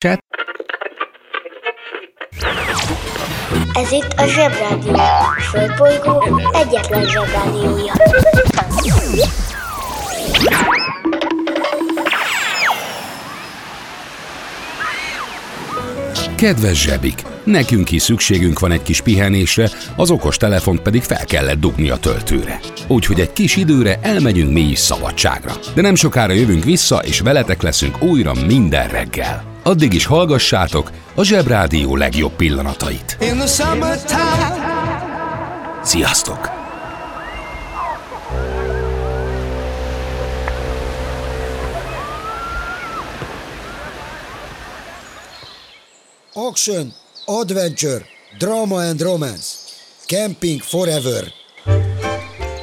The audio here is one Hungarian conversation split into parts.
Cset. Ez itt a Zsebrádió. A Földbolygó egyetlen Zsebrádiója. Kedves zsebik, nekünk is szükségünk van egy kis pihenésre, az okos telefont pedig fel kellett dugni a töltőre. Úgyhogy egy kis időre elmegyünk mi is szabadságra. De nem sokára jövünk vissza, és veletek leszünk újra minden reggel. Addig is hallgassátok a Zsebrádió legjobb pillanatait. Sziasztok! Action, Adventure, Drama and Romance, Camping Forever.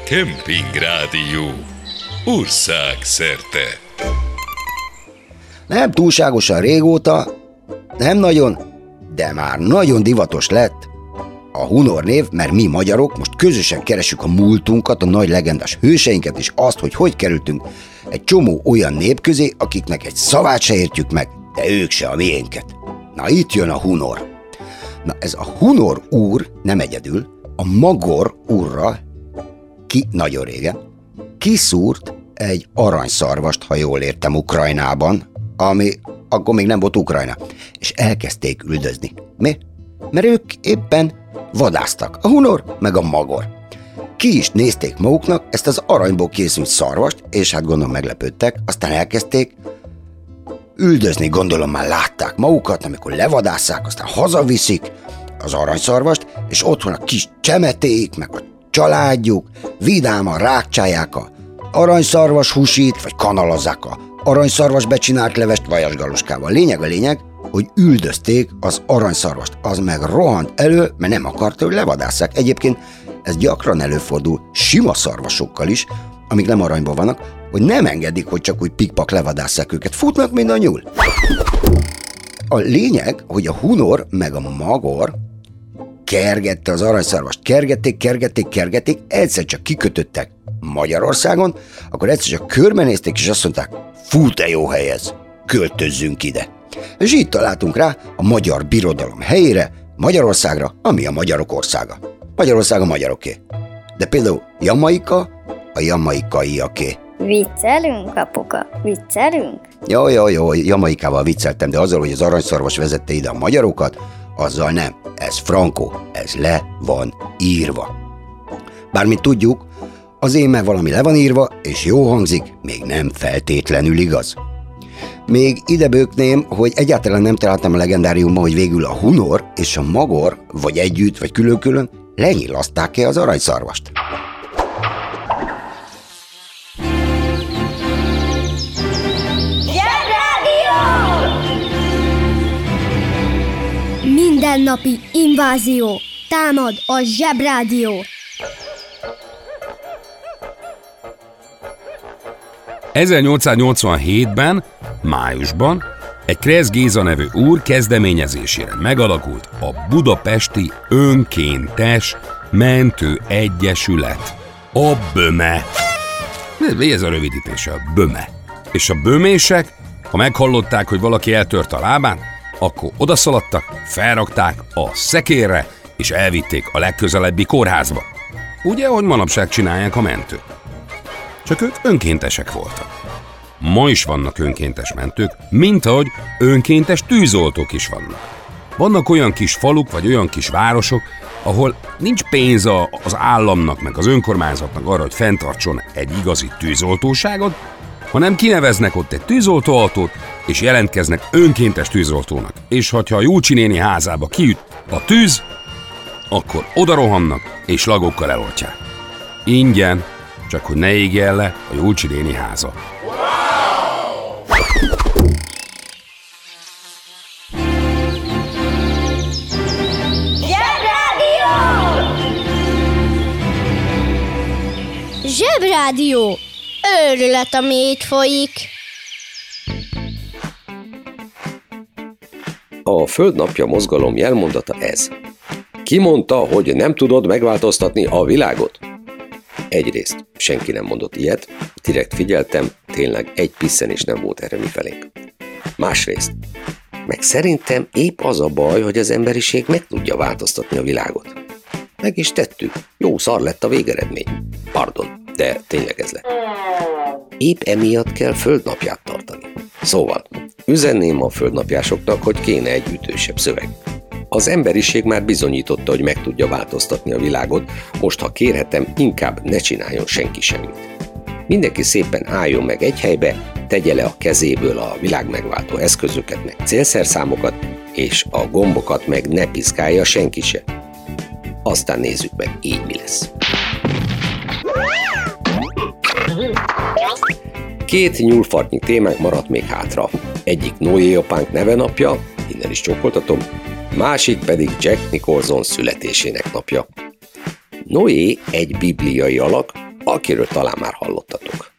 Kemping Rádió. Ország szerte. Nem túlságosan régóta, nem nagyon, de már nagyon divatos lett a Hunor név, mert mi magyarok most közösen keresünk a múltunkat, a nagy legendás hőseinket, és azt, hogy hogy kerültünk egy csomó olyan nép közé, akiknek egy szavát se értjük meg, de ők se a miénket. Na itt jön a Hunor. Na ez a Hunor úr nem egyedül, a Magor úrra ki nagyon régen kiszúrt egy aranyszarvast, ha jól értem, Ukrajnában, ami akkor még nem volt Ukrajna, és elkezdték üldözni. Mi? Mert ők éppen vadáztak, a Hunor meg a Magor. Ki is nézték maguknak ezt az aranyból készült szarvast, és hát gondolom meglepődtek, aztán elkezdték üldözni, gondolom már látták magukat, amikor levadásszák, aztán hazaviszik az aranyszarvast, és otthon a kis csemeték, meg a családjuk, vidáman rákcsálják a aranyszarvas húsít, vagy kanalazzák a aranyszarvas becsinált levest vajasgaluskával. Lényeg a lényeg, hogy üldözték az aranyszarvast. Az meg rohant elő, mert nem akarta, hogy levadásszák. Egyébként ez gyakran előfordul sima szarvasokkal is, amik nem aranyban vannak, hogy nem engedik, hogy csak úgy pikpak levadásszák őket. Futnak, mint a nyúl. A lényeg, hogy a hunor meg a magor kergette az aranyszarvast. Kergették, kergették, kergették, egyszer csak kikötöttek Magyarországon, akkor egyszer csak körbenézték, és azt mondták, fú, te jó hely ez, költözzünk ide. És így találtunk rá a magyar birodalom helyére, Magyarországra, ami a magyarok országa. Magyarország a magyaroké. De például Jamaika a jamaikaiaké. Viccelünk, apuka? Viccelünk? Jó, jó, jó, Jamaikával vicceltem, de azzal, hogy az aranyszarvas vezette ide a magyarokat, azzal nem. Ez frankó, ez le van írva. Bármint tudjuk, az én mert valami le van írva, és jó hangzik, még nem feltétlenül igaz. Még ide bőkném, hogy egyáltalán nem találtam a legendáriumban, hogy végül a Hunor és a Magor, vagy együtt, vagy külön-külön, lenyilaszták-e az aranyszarvast. Mindennapi invázió. Támad a Zsebrádió. ...1887-ben, májusban egy Kresz Géza nevű úr kezdeményezésére megalakult a Budapesti Önkéntes Mentő Egyesület. A BÖME. Ez a rövidítése? A BÖME. És a bömések, ha meghallották, hogy valaki eltört a lábán, akkor odaszaladtak, felrakták a szekérre, és elvitték a legközelebbi kórházba. Ugye, ahogy manapság csinálják a mentők. Csak ők önkéntesek voltak. Ma is vannak önkéntes mentők, mint ahogy önkéntes tűzoltók is vannak. Vannak olyan kis faluk, vagy olyan kis városok, ahol nincs pénz az államnak, meg az önkormányzatnak arra, hogy fenntartson egy igazi tűzoltóságot, hanem kineveznek ott egy tűzoltóautót, és jelentkeznek önkéntes tűzoltónak. És ha a Júcsi néni házába kiüt a tűz, akkor oda rohannak, és lagokkal eloltják. Ingyen, csak hogy ne égjen le a Júcsi néni háza. Zsebrádió. Őrület, ami itt folyik. A Földnapja mozgalom jelmondata ez. Ki mondta, hogy nem tudod megváltoztatni a világot? Egyrészt senki nem mondott ilyet, direkt figyeltem, tényleg egy piszen is nem volt erre mi felénk. Másrészt, Meg szerintem épp az a baj, hogy az emberiség meg tudja változtatni a világot. Meg is tettük. Jó szar lett a végeredmény. Pardon, de tényleg ez lett. Épp emiatt kell földnapját tartani. Szóval, üzenném a földnapjásoknak, hogy kéne egy ütősebb szöveg. Az emberiség már bizonyította, hogy meg tudja változtatni a világot, most ha kérhetem, inkább ne csináljon senki semmit. Mindenki szépen álljon meg egy helybe, tegye le a kezéből a világ megváltó eszközöket, meg célszerszámokat, és a gombokat meg ne piszkálja senki se. Aztán nézzük meg, így mi lesz. Két nyúlfartnyi témánk maradt még hátra. Egyik Noé apánk neve napja, innen is csókoltatom, másik pedig Jack Nicholson születésének napja. Noé egy bibliai alak, akiről talán már hallottatok.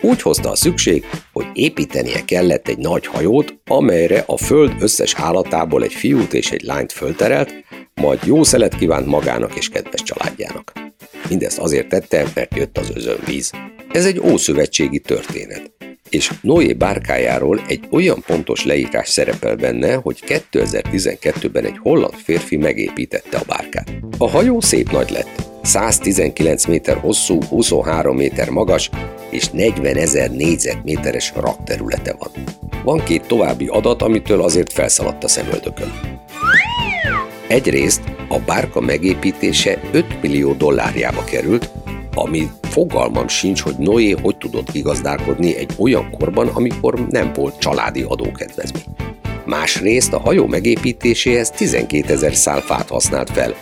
Úgy hozta a szükség, hogy építenie kellett egy nagy hajót, amelyre a föld összes állatából egy fiút és egy lányt fölterelt, majd jó szelet kívánt magának és kedves családjának. Mindezt azért tette, mert jött az özönvíz. Ez egy ószövetségi történet és Noé bárkájáról egy olyan pontos leírás szerepel benne, hogy 2012-ben egy holland férfi megépítette a bárkát. A hajó szép nagy lett, 119 méter hosszú, 23 méter magas és 40 ezer négyzetméteres rakterülete van. Van két további adat, amitől azért felszaladt a szemöldökön. Egyrészt a bárka megépítése 5 millió dollárjába került, ami fogalmam sincs, hogy Noé hogy tudott kigazdálkodni egy olyan korban, amikor nem volt családi adókedvezmény. Másrészt a hajó megépítéséhez 12 ezer szál fát használt fel,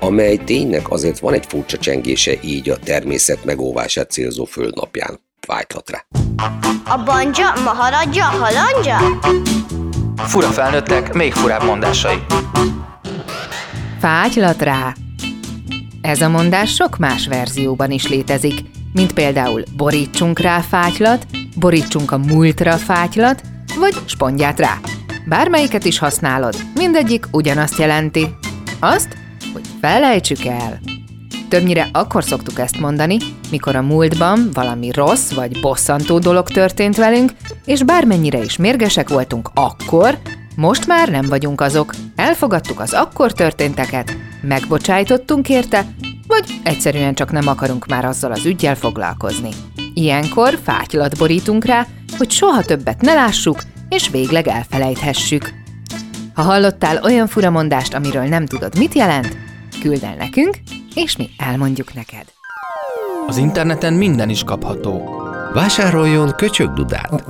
amely ténynek azért van egy furcsa csengése így a természet megóvását célzó földnapján. Vájtlat rá. A banja, maharadja, halandja? Fura felnőttek, még furább mondásai. Fágylat rá! Ez a mondás sok más verzióban is létezik, mint például borítsunk rá fátylat, borítsunk a múltra fátylat, vagy spondját rá. Bármelyiket is használod, mindegyik ugyanazt jelenti. Azt, hogy felejtsük el. Többnyire akkor szoktuk ezt mondani, mikor a múltban valami rossz vagy bosszantó dolog történt velünk, és bármennyire is mérgesek voltunk akkor, most már nem vagyunk azok. Elfogadtuk az akkor történteket, megbocsájtottunk érte, vagy egyszerűen csak nem akarunk már azzal az ügyjel foglalkozni. Ilyenkor fátylat borítunk rá, hogy soha többet ne lássuk, és végleg elfelejthessük. Ha hallottál olyan furamondást, amiről nem tudod, mit jelent, küld el nekünk, és mi elmondjuk neked. Az interneten minden is kapható. Vásároljon köcsögdudát!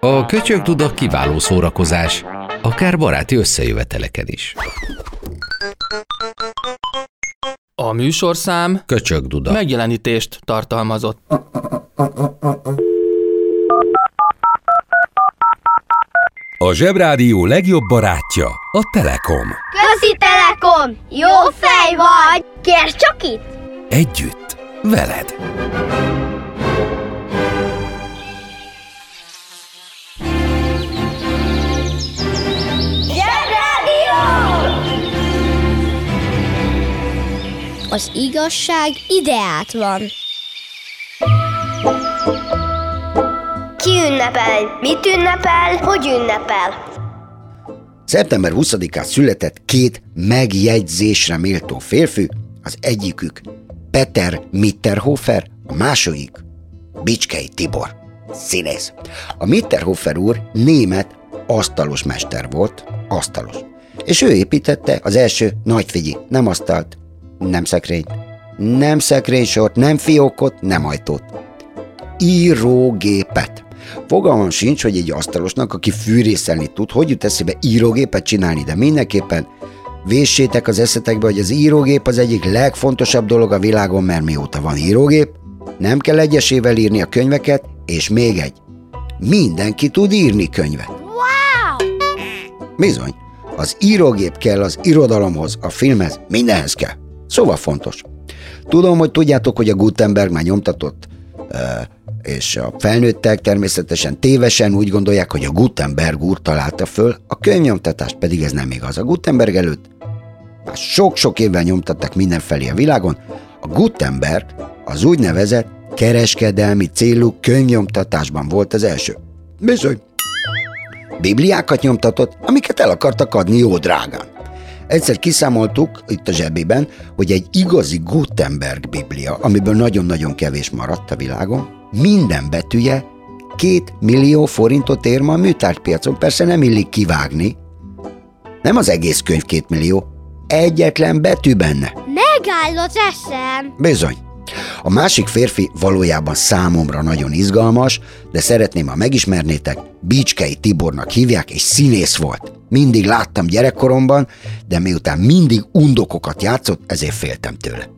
A köcsögduda kiváló szórakozás, akár baráti összejöveteleken is. A műsorszám Köcsögduda. megjelenítést tartalmazott. A Zsebrádió legjobb barátja a Telekom. Közi Telekom! Jó fej vagy! Kérd csak itt! Együtt, veled. Az igazság ideát van. Ünnepel? Mit ünnepel? Hogy ünnepel? Szeptember 20-án született két megjegyzésre méltó férfi, az egyikük Peter Mitterhofer, a második Bicskei Tibor, színész. A Mitterhofer úr német asztalos mester volt, asztalos. És ő építette az első, nagy figyi, nem asztalt, nem szekrényt, nem szekrénysort, nem fiókot, nem ajtót. Írógépet. Fogalmam sincs, hogy egy asztalosnak, aki fűrészelni tud, hogy jut eszébe írógépet csinálni, de mindenképpen véssétek az eszetekbe, hogy az írógép az egyik legfontosabb dolog a világon, mert mióta van írógép, nem kell egyesével írni a könyveket, és még egy. Mindenki tud írni könyvet. Wow! Bizony, az írógép kell az irodalomhoz, a filmhez, mindenhez kell. Szóval fontos. Tudom, hogy tudjátok, hogy a Gutenberg már nyomtatott, és a felnőttek természetesen tévesen úgy gondolják, hogy a Gutenberg úr találta föl, a könyvnyomtatást pedig ez nem igaz. A Gutenberg előtt már sok-sok évvel nyomtattak mindenfelé a világon. A Gutenberg az úgynevezett kereskedelmi célú könyvnyomtatásban volt az első. Bizony. Bibliákat nyomtatott, amiket el akartak adni jó drágán. Egyszer kiszámoltuk itt a zsebében, hogy egy igazi Gutenberg biblia, amiből nagyon-nagyon kevés maradt a világon, minden betűje két millió forintot ér ma a műtárgypiacon. Persze nem illik kivágni. Nem az egész könyv két millió, egyetlen betű benne. Megáll az eszem. Bizony. A másik férfi valójában számomra nagyon izgalmas, de szeretném, ha megismernétek, Bicskei Tibornak hívják, és színész volt. Mindig láttam gyerekkoromban, de miután mindig undokokat játszott, ezért féltem tőle.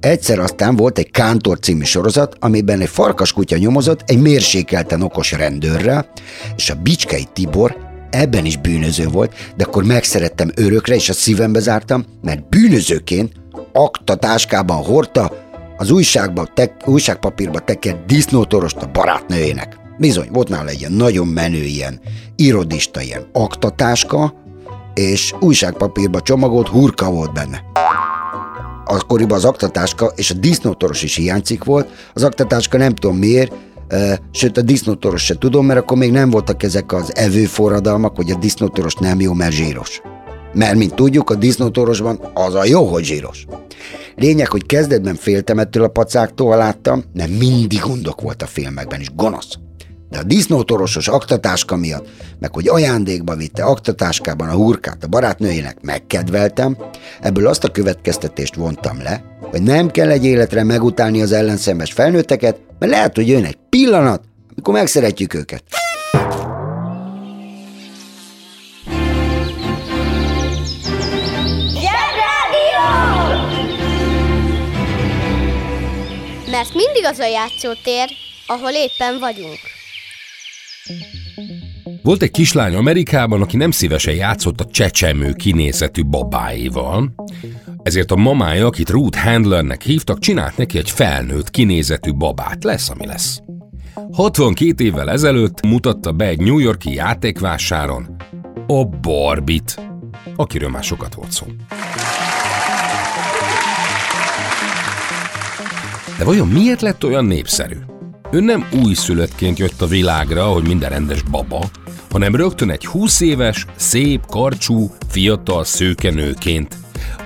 Egyszer aztán volt egy Kántor című sorozat, amiben egy farkaskutya nyomozott egy mérsékelten okos rendőrrel, és a Bicskei Tibor ebben is bűnöző volt, de akkor megszerettem örökre, és a szívembe zártam, mert bűnözőként aktatáskában hordta az újságba, te, újságpapírba tekert disznótorost a barátnőjének. Bizony, volt nála egy ilyen nagyon menő ilyen irodista, ilyen aktatáska, és újságpapírba csomagolt hurka volt benne. Akkoriban az aktatáska és a disznótoros is hiányzik volt. Az aktatáska nem tudom miért, sőt a disznótoros se tudom, mert akkor még nem voltak ezek az evőforradalmak, hogy a disznótoros nem jó, mert zsíros. Mert, mint tudjuk, a disznótorosban az a jó, hogy zsíros. Lényeg, hogy kezdetben féltem ettől a pacáktól, láttam, mert mindig gondok volt a filmekben is, gonosz. De a disznótorosos aktatáska miatt, meg hogy ajándékba vitte aktatáskában a hurkát a barátnőjének, megkedveltem, ebből azt a következtetést vontam le, hogy nem kell egy életre megutálni az ellenszembes felnőtteket, mert lehet, hogy jön egy pillanat, amikor megszeretjük őket. Mert mindig az a játszótér, ahol éppen vagyunk. Volt egy kislány Amerikában, aki nem szívesen játszott a csecsemő kinézetű babáival, ezért a mamája, akit Ruth Handlernek hívtak, csinált neki egy felnőtt kinézetű babát. Lesz, ami lesz. 62 évvel ezelőtt mutatta be egy New Yorki játékvásáron a Barbit, akiről már sokat volt szó. De vajon miért lett olyan népszerű? Ő nem újszülöttként jött a világra, hogy minden rendes baba, hanem rögtön egy 20 éves, szép, karcsú, fiatal szőkenőként,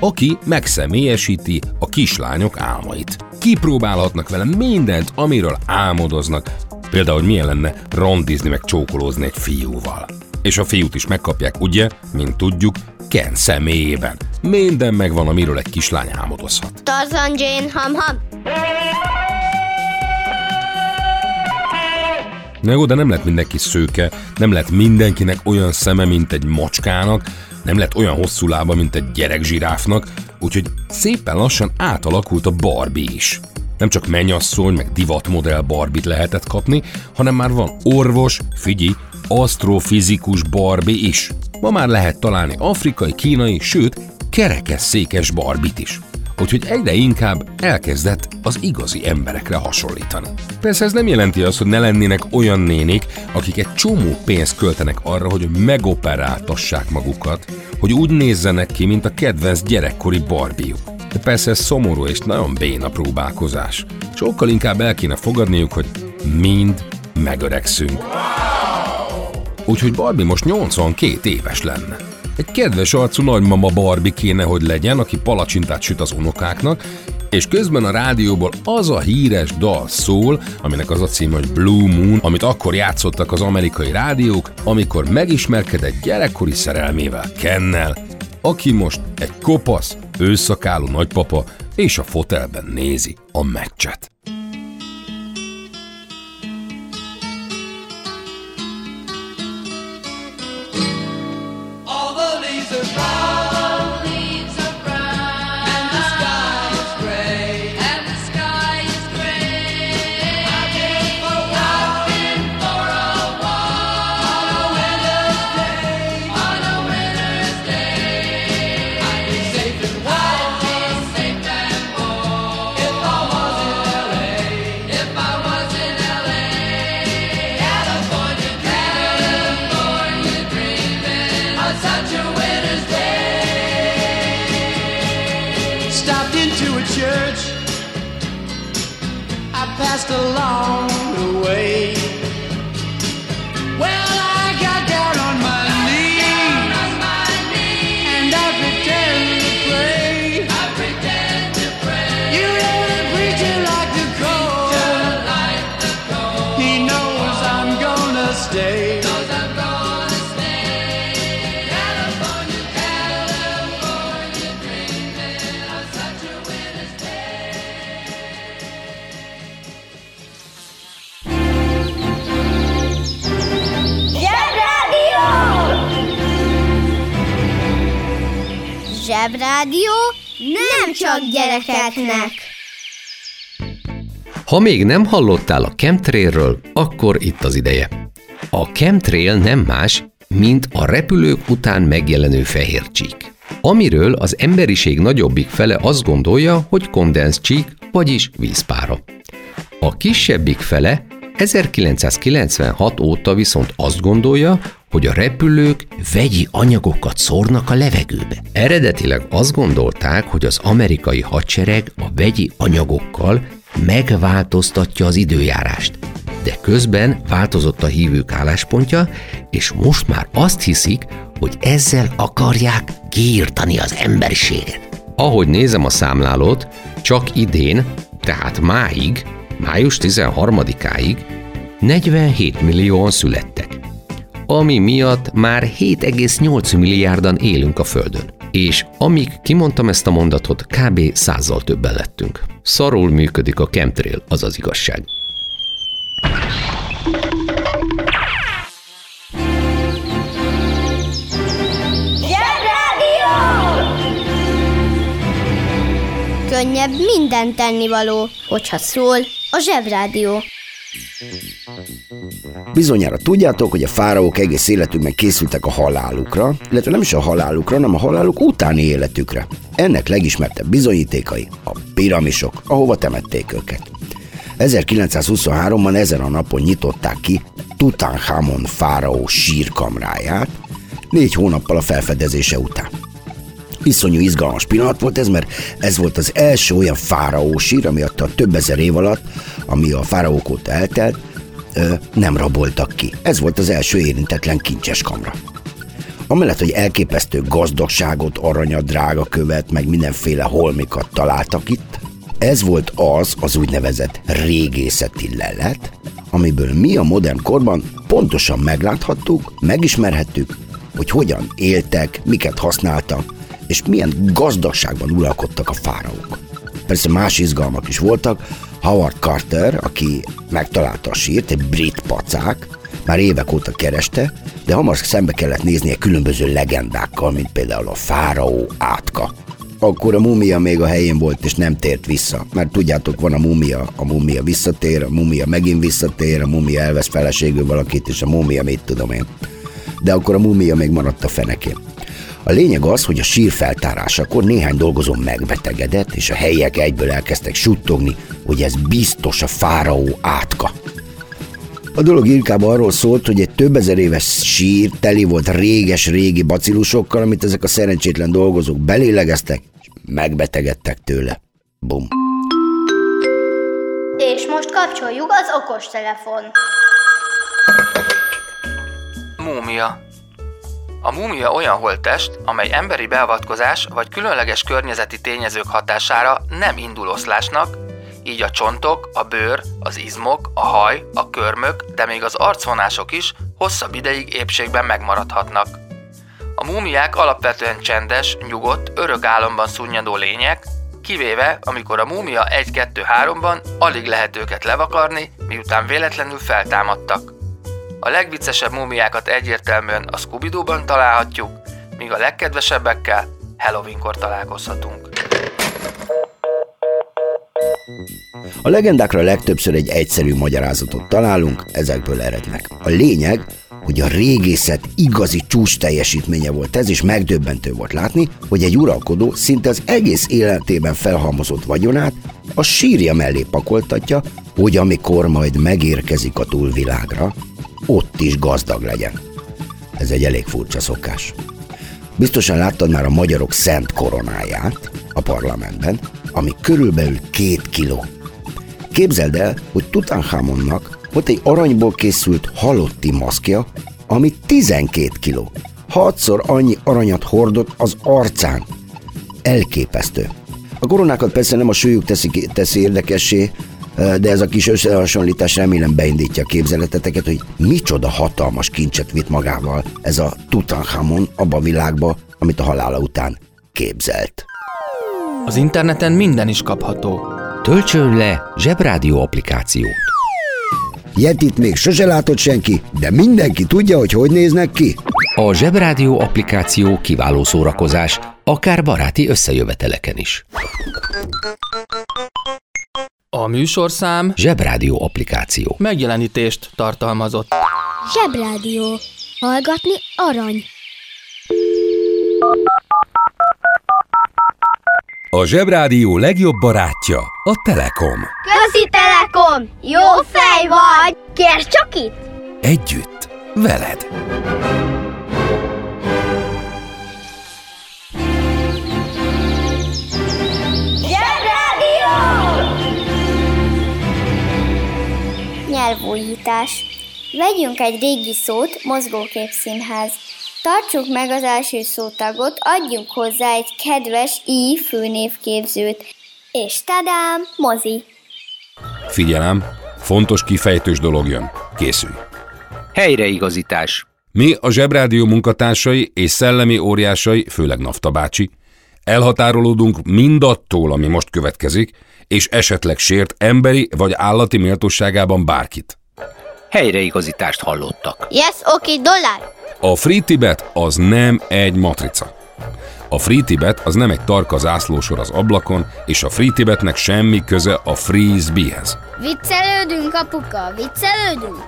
aki megszemélyesíti a kislányok álmait. Kipróbálhatnak vele mindent, amiről álmodoznak, például hogy milyen lenne randizni meg csókolózni egy fiúval. És a fiút is megkapják, ugye, mint tudjuk, Ken személyében. Minden megvan, amiről egy kislány álmodozhat. Tarzan Jane ham-ham. Na jó, de nem lett mindenki szőke, nem lett mindenkinek olyan szeme, mint egy macskának, nem lett olyan hosszú lába, mint egy gyerekzsiráfnak, úgyhogy szépen lassan átalakult a Barbie is. Nem csak mennyasszony, meg divatmodell Barbit lehetett kapni, hanem már van orvos, figyi, asztrofizikus Barbie is. Ma már lehet találni afrikai, kínai, sőt, kerekesszékes Barbit is úgyhogy egyre inkább elkezdett az igazi emberekre hasonlítani. Persze ez nem jelenti azt, hogy ne lennének olyan nénik, akik egy csomó pénzt költenek arra, hogy megoperáltassák magukat, hogy úgy nézzenek ki, mint a kedvenc gyerekkori barbiuk. De persze ez szomorú és nagyon béna próbálkozás. Sokkal inkább el kéne fogadniuk, hogy mind megöregszünk. Úgyhogy Barbie most 82 éves lenne. Egy kedves arcú nagymama Barbie kéne, hogy legyen, aki palacsintát süt az unokáknak, és közben a rádióból az a híres dal szól, aminek az a cím, hogy Blue Moon, amit akkor játszottak az amerikai rádiók, amikor megismerkedett gyerekkori szerelmével, Kennel, aki most egy kopasz, őszakáló nagypapa, és a fotelben nézi a meccset. Zsebrádió nem csak gyerekeknek. Ha még nem hallottál a chemtrailről, akkor itt az ideje. A chemtrail nem más, mint a repülők után megjelenő fehér csík, amiről az emberiség nagyobbik fele azt gondolja, hogy kondenszcsík, vagyis vízpára. A kisebbik fele 1996 óta viszont azt gondolja, hogy a repülők vegyi anyagokat szórnak a levegőbe. Eredetileg azt gondolták, hogy az amerikai hadsereg a vegyi anyagokkal megváltoztatja az időjárást. De közben változott a hívők álláspontja, és most már azt hiszik, hogy ezzel akarják kiírtani az emberiséget. Ahogy nézem a számlálót, csak idén, tehát máig, május 13-áig 47 millióan születtek, ami miatt már 7,8 milliárdan élünk a Földön. És amíg kimondtam ezt a mondatot, kb. százal többen lettünk. Szarul működik a chemtrail, az az igazság. Könnyebb minden tennivaló, hogyha szól a Zsebrádió. Bizonyára tudjátok, hogy a fáraók egész életükben készültek a halálukra, illetve nem is a halálukra, hanem a haláluk utáni életükre. Ennek legismertebb bizonyítékai a piramisok, ahova temették őket. 1923-ban ezen a napon nyitották ki Tutankhamon fáraó sírkamráját, négy hónappal a felfedezése után. Iszonyú izgalmas pillanat volt ez, mert ez volt az első olyan fáraó sír, ami a több ezer év alatt, ami a fáraók óta eltelt, nem raboltak ki. Ez volt az első érintetlen kincses kamra. Amellett, hogy elképesztő gazdagságot, aranyat, drága követ, meg mindenféle holmikat találtak itt, ez volt az az úgynevezett régészeti lelet, amiből mi a modern korban pontosan megláthattuk, megismerhettük, hogy hogyan éltek, miket használtak, és milyen gazdagságban uralkodtak a fáraók. Persze más izgalmak is voltak. Howard Carter, aki megtalálta a sírt, egy brit pacák, már évek óta kereste, de hamar szembe kellett néznie különböző legendákkal, mint például a fáraó átka. Akkor a mumia még a helyén volt, és nem tért vissza. Mert tudjátok, van a mumia, a mumia visszatér, a mumia megint visszatér, a mumia elvesz feleségül valakit, és a mumia mit tudom én. De akkor a mumia még maradt a fenekén. A lényeg az, hogy a sír feltárásakor néhány dolgozó megbetegedett, és a helyiek egyből elkezdtek suttogni, hogy ez biztos a fáraó átka. A dolog inkább arról szólt, hogy egy több ezer éves sír teli volt réges-régi bacillusokkal, amit ezek a szerencsétlen dolgozók belélegeztek, és megbetegedtek tőle. Bum. És most kapcsoljuk az okostelefon. Múmia. A múmia olyan holttest, amely emberi beavatkozás vagy különleges környezeti tényezők hatására nem indul oszlásnak, így a csontok, a bőr, az izmok, a haj, a körmök, de még az arcvonások is hosszabb ideig épségben megmaradhatnak. A múmiák alapvetően csendes, nyugodt, örök álomban szunnyadó lények, kivéve amikor a múmia 1-2-3-ban alig lehet őket levakarni, miután véletlenül feltámadtak. A legviccesebb múmiákat egyértelműen a scooby találhatjuk, míg a legkedvesebbekkel Halloweenkor találkozhatunk. A legendákra legtöbbször egy egyszerű magyarázatot találunk, ezekből erednek. A lényeg, hogy a régészet igazi csúcs teljesítménye volt ez, és megdöbbentő volt látni, hogy egy uralkodó szinte az egész életében felhalmozott vagyonát a sírja mellé pakoltatja, hogy amikor majd megérkezik a túlvilágra, ott is gazdag legyen. Ez egy elég furcsa szokás. Biztosan láttad már a magyarok szent koronáját a parlamentben, ami körülbelül két kiló. képzeld el, hogy Tutankhamonnak volt egy aranyból készült halotti maszkja, ami 12 kiló. Hatszor annyi aranyat hordott az arcán. Elképesztő. A koronákat persze nem a súlyuk teszi, teszi érdekessé, de ez a kis összehasonlítás remélem beindítja a képzeleteteket, hogy micsoda hatalmas kincset vitt magával ez a Tutankhamon abba a világba, amit a halála után képzelt. Az interneten minden is kapható. Töltsön le Zsebrádió applikációt. Yetit még sose látott senki, de mindenki tudja, hogy hogy néznek ki. A Zsebrádió applikáció kiváló szórakozás, akár baráti összejöveteleken is. A műsorszám Zsebrádió applikáció. megjelenítést tartalmazott. Zsebrádió. Hallgatni arany. A Zsebrádió legjobb barátja a Telekom. Közi Telekom! Jó fej vagy! Kérd csak itt! Együtt, veled. Nyelvújítás. Vegyünk egy régi szót, mozgóképszínház. Tartsuk meg az első szótagot, adjunk hozzá egy kedves i főnévképzőt. És tadám, mozi. Figyelem, fontos kifejtős dolog jön. Készülj. Helyreigazítás. Mi a Zsebrádió munkatársai és szellemi óriásai, főleg Nafta bácsi, elhatárolódunk mindattól, ami most következik, és esetleg sért emberi vagy állati méltóságában bárkit. Helyreigazítást hallottak. Yes, oké, okay, dollár. A Free Tibet az nem egy matrica. A Free Tibet az nem egy tarka zászlósor az ablakon, és a Free Tibetnek semmi köze a Frisbeehez. Viccelődünk, apuka, viccelődünk.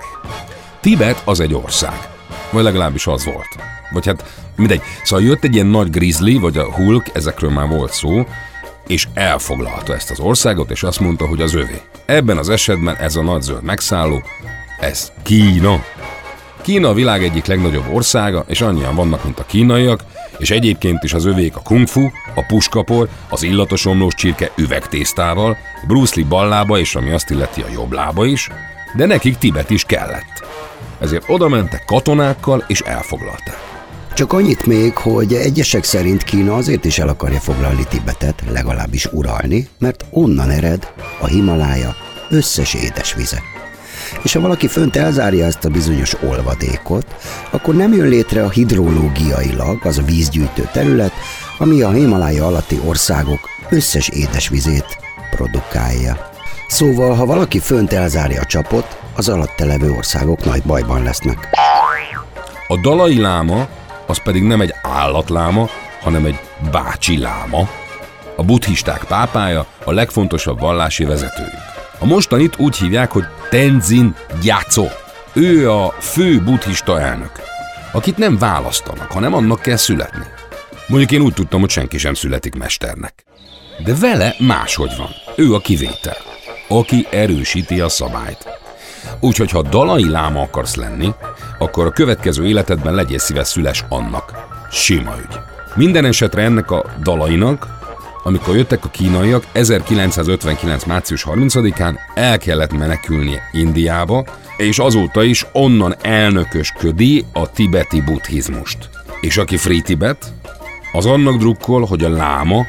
Tibet az egy ország. Vagy legalábbis az volt. Vagy hát mindegy. Szóval jött egy ilyen nagy grizzly, vagy a Hulk, ezekről már volt szó, és elfoglalta ezt az országot, és azt mondta, hogy az övé. Ebben az esetben ez a nagy zöld megszálló, ez Kína. Kína a világ egyik legnagyobb országa, és annyian vannak, mint a kínaiak, és egyébként is az övék a kung fu, a puskapor, az illatos omlós csirke üvegtésztával, Bruce Lee ballába és ami azt illeti a jobb lába is, de nekik Tibet is kellett. Ezért oda mentek katonákkal és elfoglalták. Csak annyit még, hogy egyesek szerint Kína azért is el akarja foglalni Tibetet, legalábbis uralni, mert onnan ered a Himalája összes édesvize. És ha valaki fönt elzárja ezt a bizonyos olvadékot, akkor nem jön létre a hidrológiailag az a vízgyűjtő terület, ami a Himalája alatti országok összes édesvizét produkálja. Szóval, ha valaki fönt elzárja a csapot, az alatte levő országok nagy bajban lesznek. A dalai láma az pedig nem egy állatláma, hanem egy bácsi láma. A buddhisták pápája a legfontosabb vallási vezetőjük. A mostanit úgy hívják, hogy Tenzin Gyatso. Ő a fő buddhista elnök, akit nem választanak, hanem annak kell születni. Mondjuk én úgy tudtam, hogy senki sem születik mesternek. De vele máshogy van. Ő a kivétel, aki erősíti a szabályt. Úgyhogy ha dalai láma akarsz lenni, akkor a következő életedben legyél szíves szüles annak. Sima ügy. Minden esetre ennek a dalainak, amikor jöttek a kínaiak, 1959. március 30-án el kellett menekülnie Indiába, és azóta is onnan elnökösködi a tibeti buddhizmust. És aki Free Tibet, az annak drukkol, hogy a láma,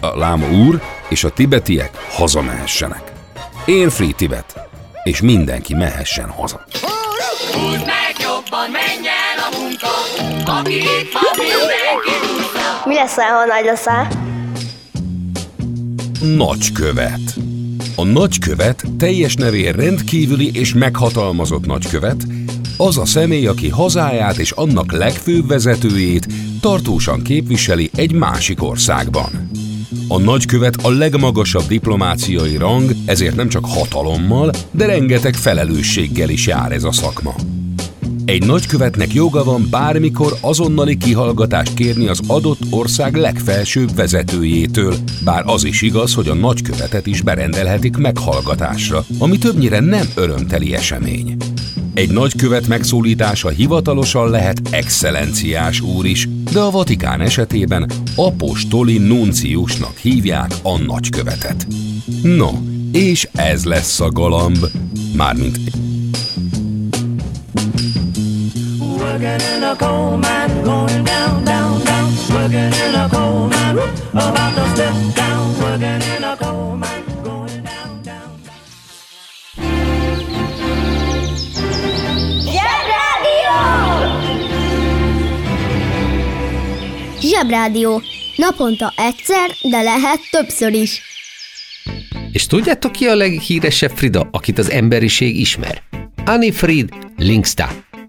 a láma úr és a tibetiek hazamehessenek. Én Free Tibet, és mindenki mehessen haza. Húzd meg jobban, menj el a munka, aki itt van, mindenki. Mi leszel, ha nagy leszel? Nagykövet. A nagykövet teljes nevén rendkívüli és meghatalmazott nagykövet, az a személy, aki hazáját és annak legfőbb vezetőjét tartósan képviseli egy másik országban. A nagykövet a legmagasabb diplomáciai rang, ezért nem csak hatalommal, de rengeteg felelősséggel is jár ez a szakma. Egy nagykövetnek joga van bármikor azonnali kihallgatást kérni az adott ország legfelsőbb vezetőjétől, bár az is igaz, hogy a nagykövetet is berendelhetik meghallgatásra, ami többnyire nem örömteli esemény. Egy nagykövet megszólítása hivatalosan lehet excellenciás úr is, de a Vatikán esetében apostoli nunciusnak hívják a nagykövetet. No, És ez lesz a galamb, mármint Working in a coal mine, going down, down, down. Working in a coal mine, about to step down. Working in a coal mine, Zsebrádió. Naponta egyszer, de lehet többször is. És tudjátok ki a leghíresebb Frida, akit az emberiség ismer? Annie Fried Linksta,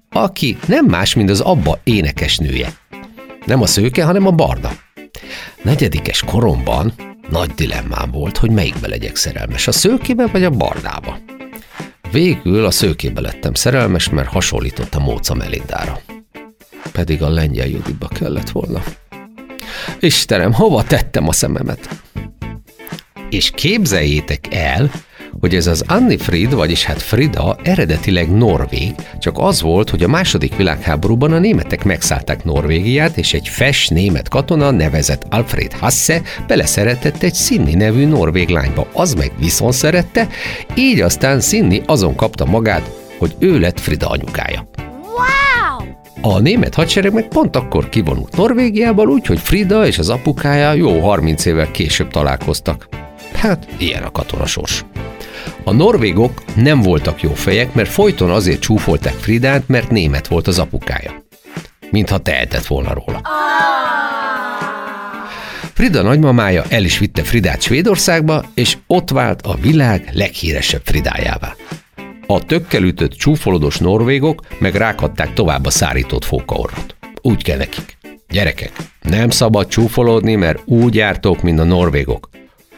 aki nem más, mint az Abba énekesnője. Nem a szőke, hanem a barna. Negyedikes koromban nagy dilemmám volt, hogy melyikbe legyek szerelmes, a szőkébe vagy a barnába. Végül a szőkébe lettem szerelmes, mert hasonlított a Móca Melindára. Pedig a lengyel Judiba kellett volna. Istenem, hova tettem a szememet? És képzeljétek el, hogy ez az Anni Frid, vagyis hát Frida eredetileg norvég, csak az volt, hogy a második világháborúban a németek megszállták Norvégiát, és egy fes német katona nevezett Alfred Hasse beleszeretett egy Sinni nevű norvég lányba, az meg viszont szerette, így aztán Sinni azon kapta magát, hogy ő lett Frida anyukája. A német hadsereg meg pont akkor kivonult Norvégiából, úgyhogy Frida és az apukája jó 30 évvel később találkoztak. Hát, ilyen a katonasors. A norvégok nem voltak jó fejek, mert folyton azért csúfolták Fridát, mert német volt az apukája. Mintha tehetett volna róla. Frida nagymamája el is vitte Fridát Svédországba, és ott vált a világ leghíresebb Fridájává. A tökkel ütött csúfolódos norvégok meg rákadták tovább a szárított fókaorrot. Úgy kell nekik. Gyerekek, nem szabad csúfolódni, mert úgy jártok, mint a norvégok.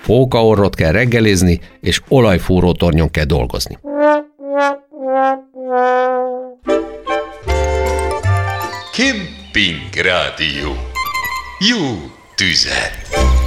Fókaorrot kell reggelizni, és olajfúró tornyon kell dolgozni. Kemping Rádió. Jó tüzet!